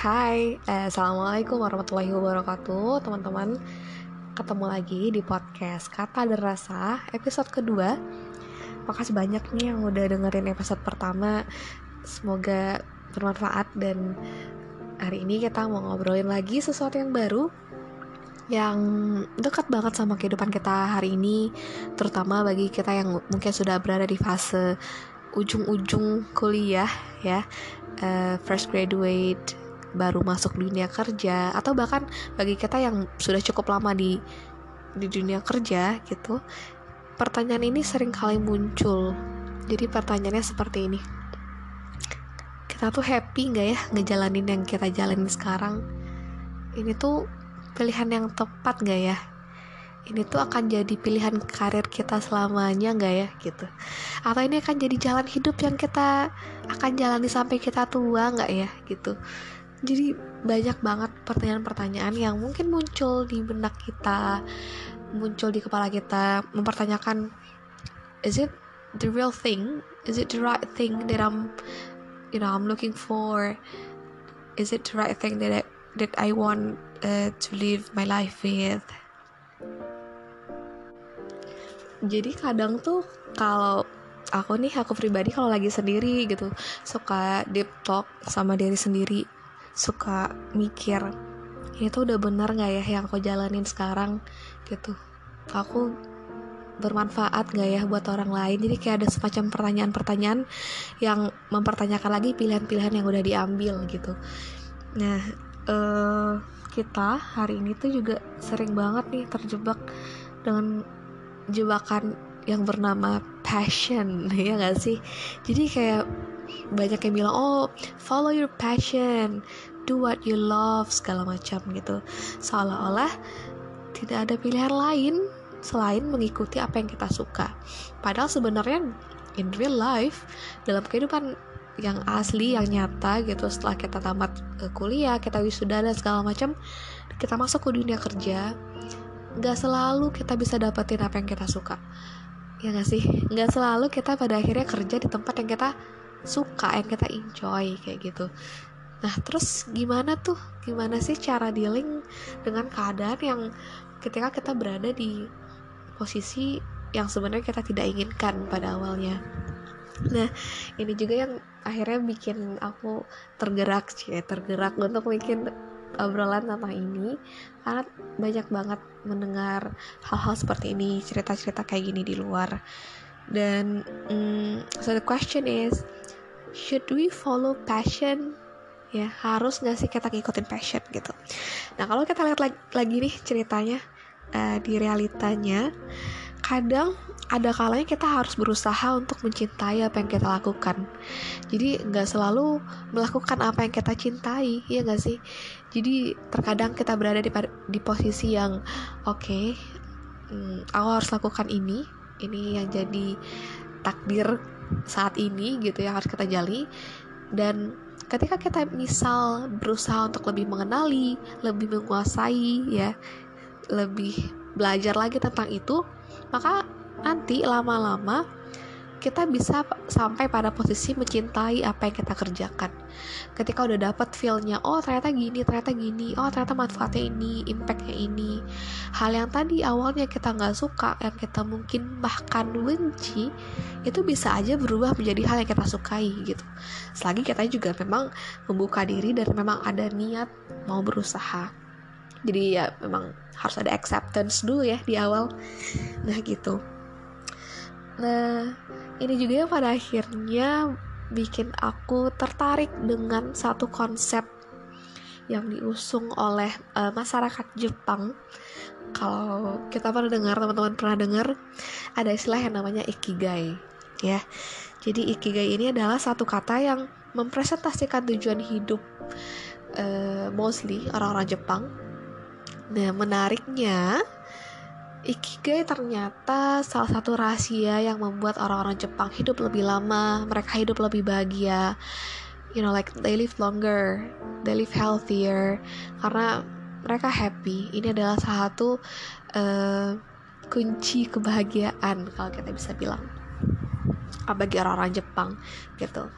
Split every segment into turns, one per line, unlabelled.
Hai, eh, Assalamualaikum warahmatullahi wabarakatuh Teman-teman, ketemu lagi di podcast Kata dan Rasa episode kedua. Makasih banyak nih yang udah dengerin episode pertama. Semoga bermanfaat dan hari ini kita mau ngobrolin lagi sesuatu yang baru yang dekat banget sama kehidupan kita hari ini terutama bagi kita yang mungkin sudah berada di fase ujung-ujung kuliah ya. Uh, fresh graduate baru masuk dunia kerja atau bahkan bagi kita yang sudah cukup lama di di dunia kerja gitu pertanyaan ini sering kali muncul. Jadi pertanyaannya seperti ini. Kita tuh happy nggak ya ngejalanin yang kita jalanin sekarang? Ini tuh pilihan yang tepat nggak ya? Ini tuh akan jadi pilihan karir kita selamanya nggak ya gitu. Atau ini akan jadi jalan hidup yang kita akan jalani sampai kita tua nggak ya gitu jadi banyak banget pertanyaan-pertanyaan yang mungkin muncul di benak kita muncul di kepala kita mempertanyakan is it the real thing? Is it the right thing that I'm you know I'm looking for? Is it the right thing that I, that I want uh, to live my life with? Jadi kadang tuh kalau aku nih aku pribadi kalau lagi sendiri gitu suka deep talk sama diri sendiri suka mikir ini tuh udah benar nggak ya yang aku jalanin sekarang? Gitu. Aku bermanfaat gak ya buat orang lain? Jadi kayak ada semacam pertanyaan-pertanyaan yang mempertanyakan lagi pilihan-pilihan yang udah diambil gitu. Nah uh, kita hari ini tuh juga sering banget nih terjebak dengan jebakan yang bernama passion ya gak sih? Jadi kayak banyak yang bilang oh follow your passion do what you love segala macam gitu. Seolah-olah tidak ada pilihan lain selain mengikuti apa yang kita suka. Padahal sebenarnya in real life dalam kehidupan yang asli yang nyata gitu setelah kita tamat kuliah kita wisuda dan segala macam kita masuk ke dunia kerja nggak selalu kita bisa dapetin apa yang kita suka. Ya gak sih? Nggak selalu kita pada akhirnya kerja di tempat yang kita suka yang kita enjoy kayak gitu. Nah terus gimana tuh? Gimana sih cara dealing dengan keadaan yang ketika kita berada di posisi yang sebenarnya kita tidak inginkan pada awalnya? Nah ini juga yang akhirnya bikin aku tergerak sih tergerak untuk bikin obrolan tentang ini. Karena banyak banget mendengar hal-hal seperti ini cerita-cerita kayak gini di luar. Dan um, so the question is should we follow passion? Ya harus nggak sih kita ngikutin passion gitu? Nah kalau kita lihat lagi, lagi nih ceritanya uh, di realitanya kadang ada kalanya kita harus berusaha untuk mencintai apa yang kita lakukan. Jadi nggak selalu melakukan apa yang kita cintai ya nggak sih? Jadi terkadang kita berada di, di posisi yang oke okay, hmm, aku harus lakukan ini ini yang jadi takdir saat ini gitu yang harus kita jali dan ketika kita misal berusaha untuk lebih mengenali lebih menguasai ya lebih belajar lagi tentang itu maka nanti lama-lama kita bisa sampai pada posisi mencintai apa yang kita kerjakan. Ketika udah dapet feelnya oh ternyata gini ternyata gini oh ternyata manfaatnya ini impactnya ini. Hal yang tadi awalnya kita nggak suka yang kita mungkin bahkan benci itu bisa aja berubah menjadi hal yang kita sukai gitu. Selagi kita juga memang membuka diri dan memang ada niat mau berusaha. Jadi ya memang harus ada acceptance dulu ya di awal. Nah gitu. Nah ini juga yang pada akhirnya bikin aku tertarik dengan satu konsep yang diusung oleh uh, masyarakat Jepang. Kalau kita pernah dengar, teman-teman pernah dengar, ada istilah yang namanya ikigai, ya. Jadi ikigai ini adalah satu kata yang mempresentasikan tujuan hidup uh, mostly orang-orang Jepang. Nah, menariknya Ikigai ternyata salah satu rahasia yang membuat orang-orang Jepang hidup lebih lama, mereka hidup lebih bahagia. You know, like they live longer, they live healthier, karena mereka happy. Ini adalah salah satu uh, kunci kebahagiaan kalau kita bisa bilang bagi orang-orang Jepang gitu.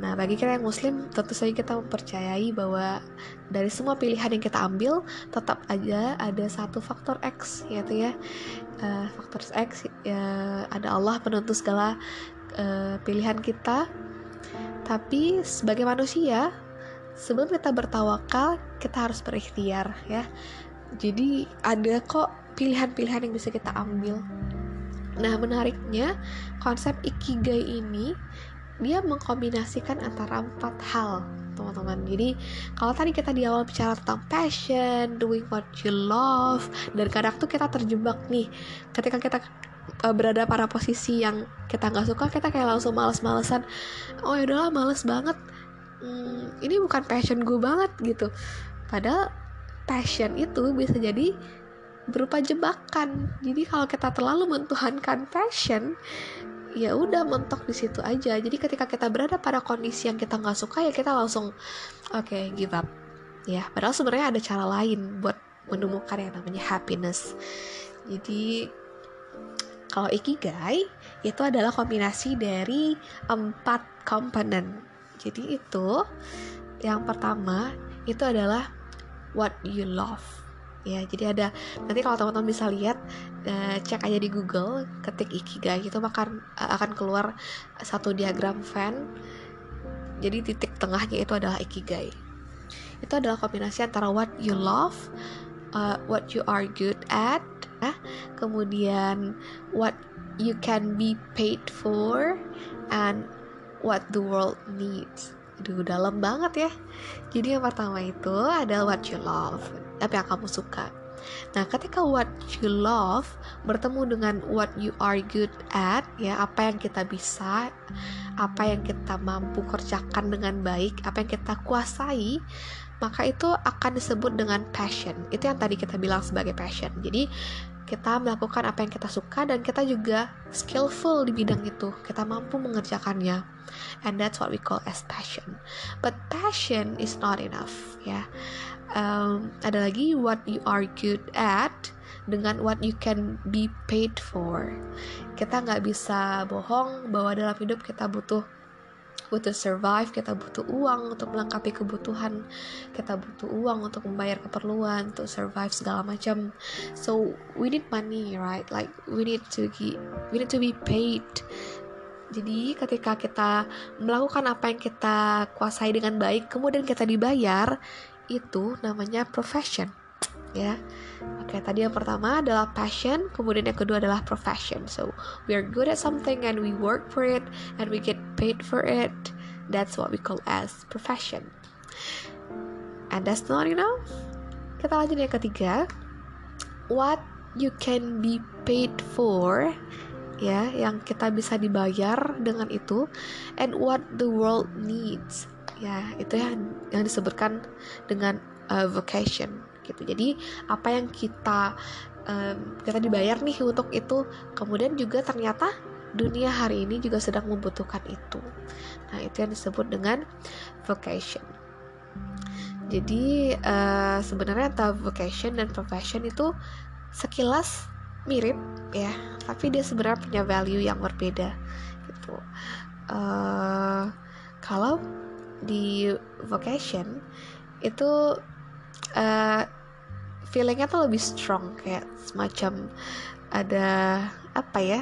Nah, bagi kita yang muslim, tentu saja kita mempercayai bahwa dari semua pilihan yang kita ambil, tetap aja ada satu faktor X, yaitu ya uh, faktor X ya, ada Allah penentu segala uh, pilihan kita. Tapi sebagai manusia, sebelum kita bertawakal, kita harus berikhtiar ya. Jadi ada kok pilihan-pilihan yang bisa kita ambil. Nah, menariknya konsep ikigai ini dia mengkombinasikan antara empat hal teman-teman. Jadi kalau tadi kita di awal bicara tentang passion doing what you love dan kadang tuh kita terjebak nih. Ketika kita uh, berada pada posisi yang kita nggak suka kita kayak langsung males-malesan. Oh ya udahlah males banget. Hmm, ini bukan passion gue banget gitu. Padahal passion itu bisa jadi berupa jebakan. Jadi kalau kita terlalu mentuhankan passion ya udah mentok di situ aja. Jadi ketika kita berada pada kondisi yang kita nggak suka ya kita langsung oke okay, give up. Ya padahal sebenarnya ada cara lain buat menemukan yang namanya happiness. Jadi kalau ikigai itu adalah kombinasi dari empat komponen. Jadi itu yang pertama itu adalah what you love ya jadi ada. Nanti kalau teman-teman bisa lihat uh, cek aja di Google ketik ikigai itu akan uh, akan keluar satu diagram Venn jadi titik tengahnya itu adalah ikigai. Itu adalah kombinasi antara what you love uh, what you are good at uh, kemudian what you can be paid for and what the world needs Aduh, dalam banget ya. Jadi yang pertama itu adalah what you love apa yang kamu suka. Nah, ketika what you love bertemu dengan what you are good at, ya apa yang kita bisa, apa yang kita mampu kerjakan dengan baik, apa yang kita kuasai, maka itu akan disebut dengan passion. Itu yang tadi kita bilang sebagai passion. Jadi kita melakukan apa yang kita suka dan kita juga skillful di bidang itu. Kita mampu mengerjakannya. And that's what we call as passion. But passion is not enough, ya um, ada lagi what you are good at dengan what you can be paid for kita nggak bisa bohong bahwa dalam hidup kita butuh butuh survive, kita butuh uang untuk melengkapi kebutuhan, kita butuh uang untuk membayar keperluan, untuk survive segala macam. So we need money, right? Like we need to get, we need to be paid. Jadi ketika kita melakukan apa yang kita kuasai dengan baik, kemudian kita dibayar, itu namanya profession ya. Oke tadi yang pertama adalah passion kemudian yang kedua adalah profession. So we are good at something and we work for it and we get paid for it. That's what we call as profession. And that's not enough kita lanjut yang ketiga. What you can be paid for ya yang kita bisa dibayar dengan itu and what the world needs. Ya itu yang yang disebutkan dengan uh, vocation gitu. Jadi apa yang kita um, kita dibayar nih untuk itu. Kemudian juga ternyata dunia hari ini juga sedang membutuhkan itu. Nah itu yang disebut dengan vocation. Jadi uh, sebenarnya antara vocation dan profession itu sekilas mirip ya. Tapi dia sebenarnya punya value yang berbeda gitu. Uh, kalau di vocation itu uh, feelingnya tuh lebih strong kayak semacam ada apa ya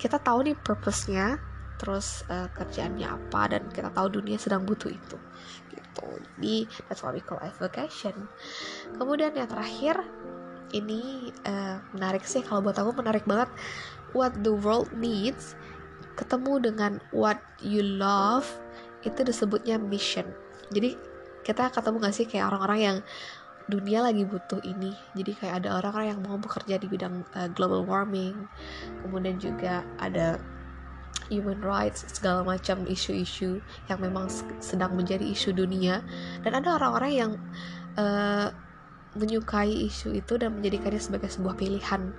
kita tahu nih purpose-nya terus uh, kerjaannya apa dan kita tahu dunia sedang butuh itu gitu. Jadi that's what we call vocation kemudian yang terakhir ini uh, menarik sih kalau buat aku menarik banget what the world needs ketemu dengan what you love itu disebutnya mission. Jadi kita ketemu gak sih kayak orang-orang yang dunia lagi butuh ini. Jadi kayak ada orang-orang yang mau bekerja di bidang uh, global warming. Kemudian juga ada human rights segala macam isu-isu yang memang sedang menjadi isu dunia. Dan ada orang-orang yang uh, menyukai isu itu dan menjadikannya sebagai sebuah pilihan.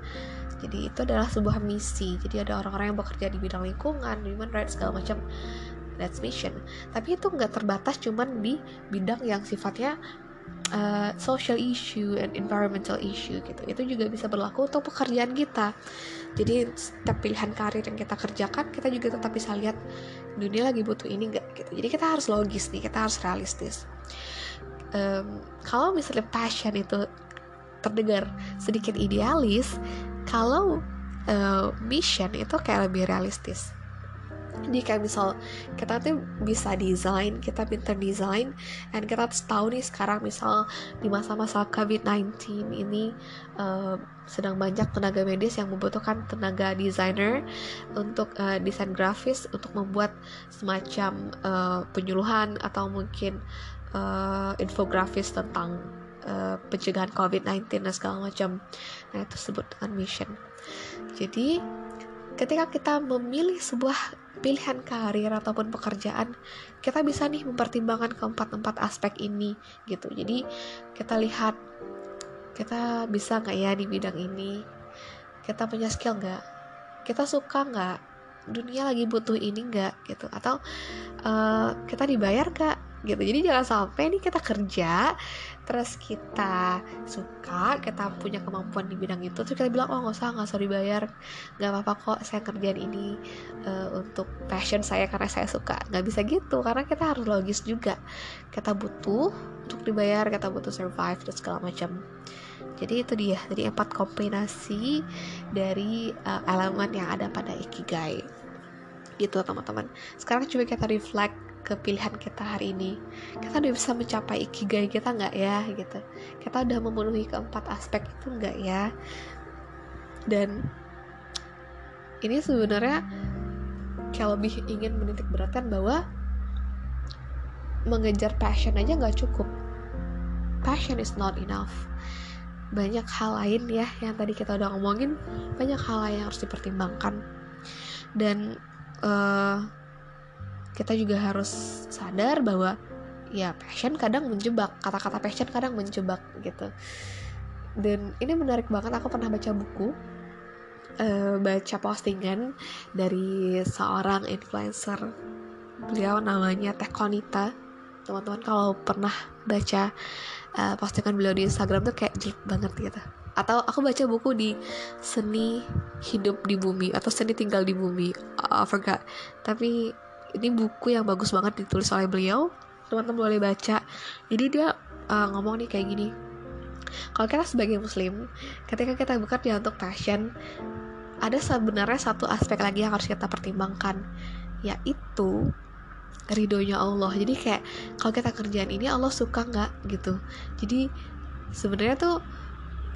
Jadi itu adalah sebuah misi. Jadi ada orang-orang yang bekerja di bidang lingkungan human rights segala macam. That's mission. Tapi itu nggak terbatas cuman di bidang yang sifatnya uh, social issue and environmental issue gitu. Itu juga bisa berlaku untuk pekerjaan kita. Jadi setiap pilihan karir yang kita kerjakan kita juga tetap bisa lihat dunia lagi butuh ini enggak gitu. Jadi kita harus logis nih kita harus realistis. Um, kalau misalnya passion itu terdengar sedikit idealis kalau uh, mission itu kayak lebih realistis jadi kayak misal kita tuh bisa desain kita pinter desain dan kita tahu nih sekarang misal di masa-masa COVID-19 ini uh, sedang banyak tenaga medis yang membutuhkan tenaga desainer untuk uh, desain grafis untuk membuat semacam uh, penyuluhan atau mungkin uh, infografis tentang uh, pencegahan COVID-19 dan segala macam. Nah, itu sebut dengan mission. Jadi, ketika kita memilih sebuah pilihan karir ataupun pekerjaan kita bisa nih mempertimbangkan keempat-empat aspek ini gitu. Jadi kita lihat kita bisa nggak ya di bidang ini? Kita punya skill nggak? Kita suka nggak dunia lagi butuh ini nggak gitu. Atau uh, kita dibayar nggak gitu. Jadi jangan sampai nih kita kerja terus kita suka kita punya kemampuan di bidang itu terus kita bilang oh nggak usah nggak usah dibayar. Nggak apa-apa kok saya kerjaan ini uh, untuk passion saya karena saya suka. Nggak bisa gitu karena kita harus logis juga. Kita butuh untuk dibayar kita butuh survive dan segala macam. Jadi itu dia. Jadi empat kombinasi dari uh, elemen yang ada pada ikigai gitu teman-teman. Sekarang coba kita reflect ke pilihan kita hari ini. Kita udah bisa mencapai ikigai kita nggak ya gitu. Kita udah memenuhi keempat aspek itu nggak ya? Dan ini sebenarnya kayak lebih ingin menitik beratkan bahwa mengejar passion aja nggak cukup. Passion is not enough. Banyak hal lain ya yang tadi kita udah ngomongin banyak hal lain yang harus dipertimbangkan. Dan uh, kita juga harus sadar bahwa ya passion kadang menjebak kata-kata passion kadang menjebak gitu. Dan ini menarik banget aku pernah baca buku uh, baca postingan dari seorang influencer. Beliau namanya Teh Konita. Teman-teman kalau pernah baca uh, postingan beliau di Instagram tuh kayak jelek banget gitu atau aku baca buku di seni hidup di bumi atau seni tinggal di bumi. I forgot. Tapi ini buku yang bagus banget ditulis oleh beliau. Teman-teman boleh baca. Jadi dia uh, ngomong nih kayak gini. Kalau kita sebagai muslim ketika kita bekerja untuk passion ada sebenarnya satu aspek lagi yang harus kita pertimbangkan yaitu ridhonya Allah. Jadi kayak kalau kita kerjaan ini Allah suka nggak gitu. Jadi sebenarnya tuh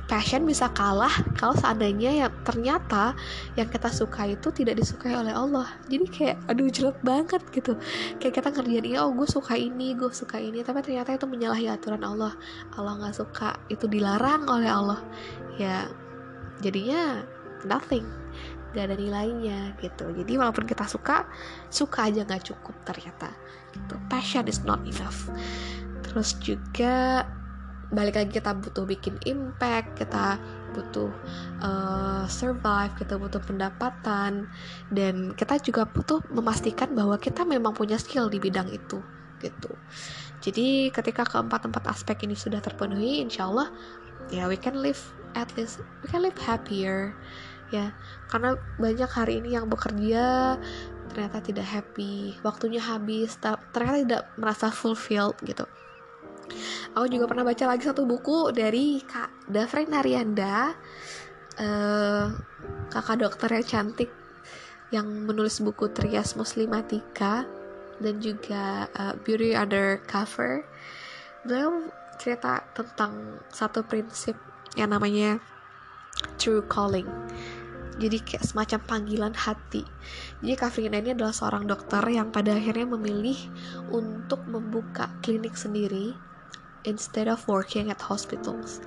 passion bisa kalah kalau seandainya yang ternyata yang kita suka itu tidak disukai oleh Allah. Jadi kayak aduh jelek banget gitu. Kayak kita ngerjain ini oh gue suka ini gue suka ini. Tapi ternyata itu menyalahi aturan Allah. Allah nggak suka itu dilarang oleh Allah. Ya jadinya nothing. Gak ada nilainya gitu. Jadi walaupun kita suka suka aja nggak cukup ternyata. Gitu. passion is not enough. Terus juga balik lagi kita butuh bikin impact kita butuh uh, survive kita butuh pendapatan dan kita juga butuh memastikan bahwa kita memang punya skill di bidang itu gitu. Jadi ketika keempat-empat aspek ini sudah terpenuhi insya Allah ya we can live at least we can live happier ya. Karena banyak hari ini yang bekerja ternyata tidak happy waktunya habis ternyata tidak merasa fulfilled gitu aku juga pernah baca lagi satu buku dari Kak Dafre Narianda uh, kakak dokter yang cantik yang menulis buku Trias Muslimatika dan juga uh, Beauty Undercover beliau cerita tentang satu prinsip yang namanya true calling. Jadi kayak semacam panggilan hati. Jadi Kafrina ini adalah seorang dokter yang pada akhirnya memilih untuk membuka klinik sendiri instead of working at hospitals.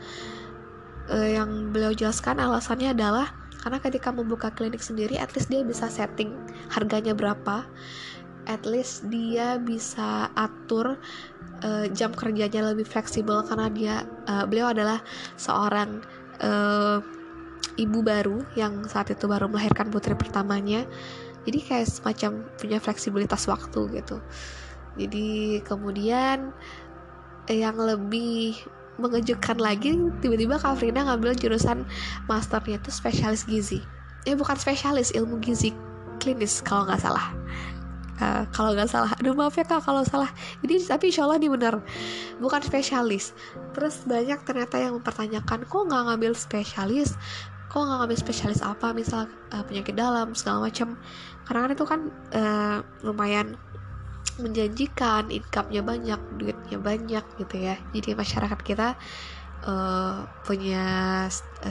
Uh, yang beliau jelaskan alasannya adalah karena ketika membuka klinik sendiri, at least dia bisa setting harganya berapa, at least dia bisa atur uh, jam kerjanya lebih fleksibel karena dia uh, beliau adalah seorang uh, ibu baru yang saat itu baru melahirkan putri pertamanya. Jadi kayak semacam punya fleksibilitas waktu gitu. Jadi kemudian yang lebih mengejutkan lagi tiba-tiba Kak Frina ngambil jurusan masternya itu spesialis gizi. Eh bukan spesialis ilmu gizi klinis kalau nggak salah. Uh, kalau nggak salah. Aduh maaf ya kak kalau salah. Ini tapi insya Allah ini benar bukan spesialis. Terus banyak ternyata yang mempertanyakan kok nggak ngambil spesialis? Kok nggak ngambil spesialis apa? Misal uh, penyakit dalam segala macam karena kan itu kan uh, lumayan menjanjikan income-nya banyak duitnya banyak gitu ya. Jadi masyarakat kita uh, punya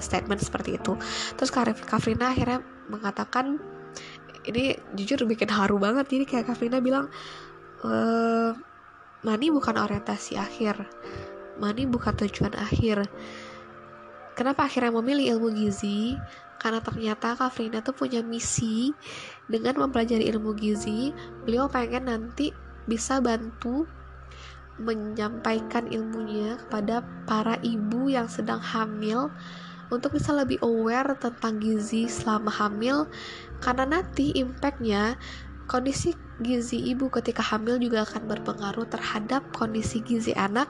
statement seperti itu. Terus Kafrina akhirnya mengatakan ini jujur bikin haru banget. Jadi kayak Kafrina bilang e, money bukan orientasi akhir. Money bukan tujuan akhir. Kenapa akhirnya memilih ilmu gizi karena ternyata Kafrina tuh punya misi dengan mempelajari ilmu gizi beliau pengen nanti bisa bantu menyampaikan ilmunya kepada para ibu yang sedang hamil untuk bisa lebih aware tentang gizi selama hamil. Karena nanti impactnya kondisi gizi ibu ketika hamil juga akan berpengaruh terhadap kondisi gizi anak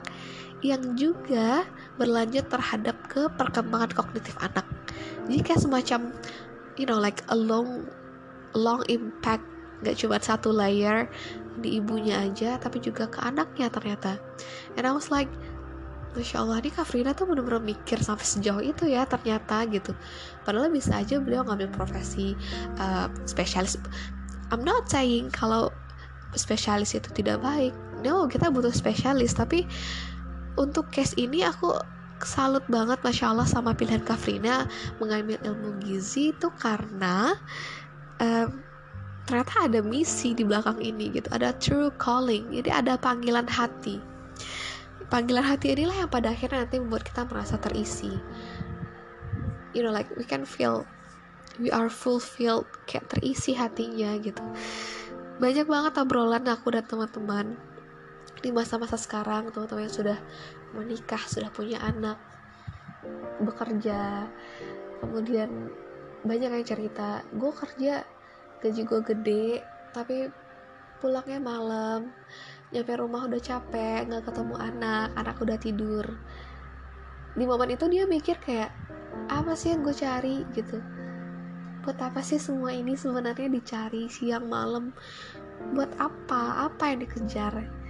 yang juga berlanjut terhadap ke perkembangan kognitif anak kayak semacam you know like a long long impact gak cuma satu layer di ibunya aja tapi juga ke anaknya ternyata. And I was like Masya Allah nih Kak Frida tuh bener-bener mikir sampai sejauh itu ya ternyata gitu. Padahal bisa aja beliau ngambil profesi uh, spesialis. I'm not saying kalau spesialis itu tidak baik. No kita butuh spesialis tapi untuk case ini aku salut banget Masya Allah sama pilihan Kafrina mengambil ilmu gizi itu karena um, ternyata ada misi di belakang ini gitu. Ada true calling jadi ada panggilan hati. Panggilan hati inilah yang pada akhirnya nanti membuat kita merasa terisi. You know like we can feel we are fulfilled kayak terisi hatinya gitu. Banyak banget obrolan aku dan teman-teman di masa-masa sekarang teman-teman yang sudah menikah sudah punya anak bekerja kemudian banyak yang cerita gue kerja gaji gue gede tapi pulangnya malam nyampe rumah udah capek nggak ketemu anak anak udah tidur. Di momen itu dia mikir kayak apa sih yang gue cari? Gitu. Buat apa sih semua ini sebenarnya dicari siang malam? Buat apa? Apa yang dikejar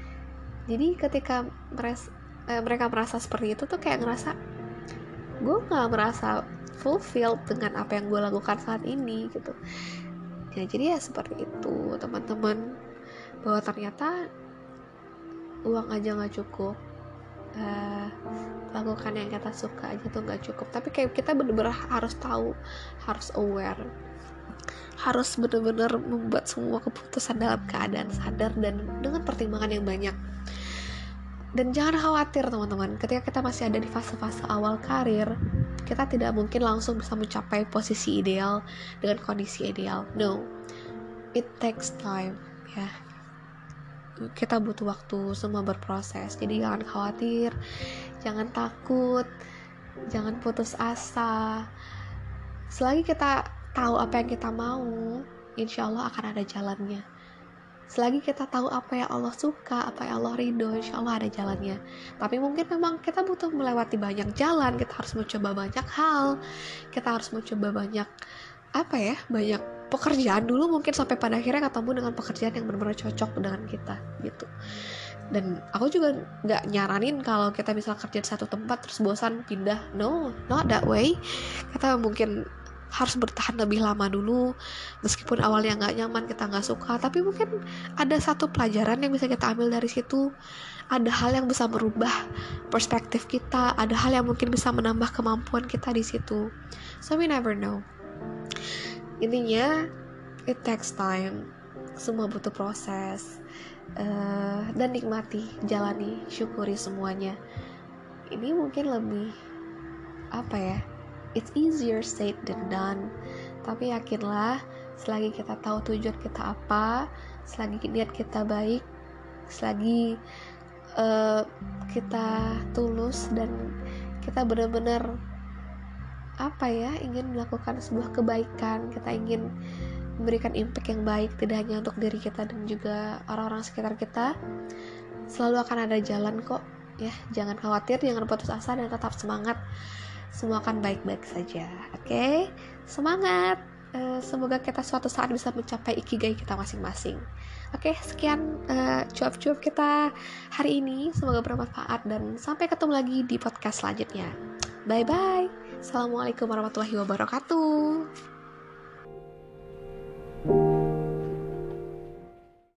jadi ketika meres, eh, mereka merasa seperti itu tuh kayak ngerasa gue nggak merasa fulfilled dengan apa yang gue lakukan saat ini gitu. Ya jadi ya seperti itu teman-teman. Bahwa ternyata uang aja nggak cukup uh, lakukan yang kita suka aja tuh nggak cukup. Tapi kayak kita bener-bener harus tahu harus aware harus bener-bener membuat semua keputusan dalam keadaan sadar dan dengan pertimbangan yang banyak. Dan jangan khawatir teman-teman. Ketika kita masih ada di fase-fase awal karir kita tidak mungkin langsung bisa mencapai posisi ideal dengan kondisi ideal. No. It takes time ya. Kita butuh waktu semua berproses. Jadi jangan khawatir jangan takut jangan putus asa. Selagi kita tahu apa yang kita mau insya Allah akan ada jalannya. Selagi kita tahu apa yang Allah suka apa yang Allah ridho insya Allah ada jalannya. Tapi mungkin memang kita butuh melewati banyak jalan kita harus mencoba banyak hal kita harus mencoba banyak apa ya banyak pekerjaan dulu mungkin sampai pada akhirnya ketemu dengan pekerjaan yang benar-benar cocok dengan kita gitu. Dan aku juga nggak nyaranin kalau kita bisa kerja di satu tempat terus bosan pindah. No not that way. Kita mungkin harus bertahan lebih lama dulu. Meskipun awalnya nggak nyaman kita nggak suka. Tapi mungkin ada satu pelajaran yang bisa kita ambil dari situ. Ada hal yang bisa merubah perspektif kita. Ada hal yang mungkin bisa menambah kemampuan kita di situ. So we never know. Intinya it takes time. Semua butuh proses. Uh, dan nikmati jalani syukuri semuanya. Ini mungkin lebih apa ya it's easier said than done. Tapi yakinlah selagi kita tahu tujuan kita apa selagi niat kita baik selagi uh, kita tulus dan kita benar-benar apa ya ingin melakukan sebuah kebaikan kita ingin memberikan impact yang baik tidak hanya untuk diri kita dan juga orang-orang sekitar kita selalu akan ada jalan kok ya. Jangan khawatir jangan putus asa dan tetap semangat semua akan baik-baik saja. Oke, okay? semangat! Eh, semoga kita suatu saat bisa mencapai ikigai kita masing-masing. Oke, okay, sekian eh, cuap-cuap uh, kita hari ini. Semoga bermanfaat dan sampai ketemu lagi di podcast selanjutnya. Bye-bye. Assalamualaikum warahmatullahi wabarakatuh.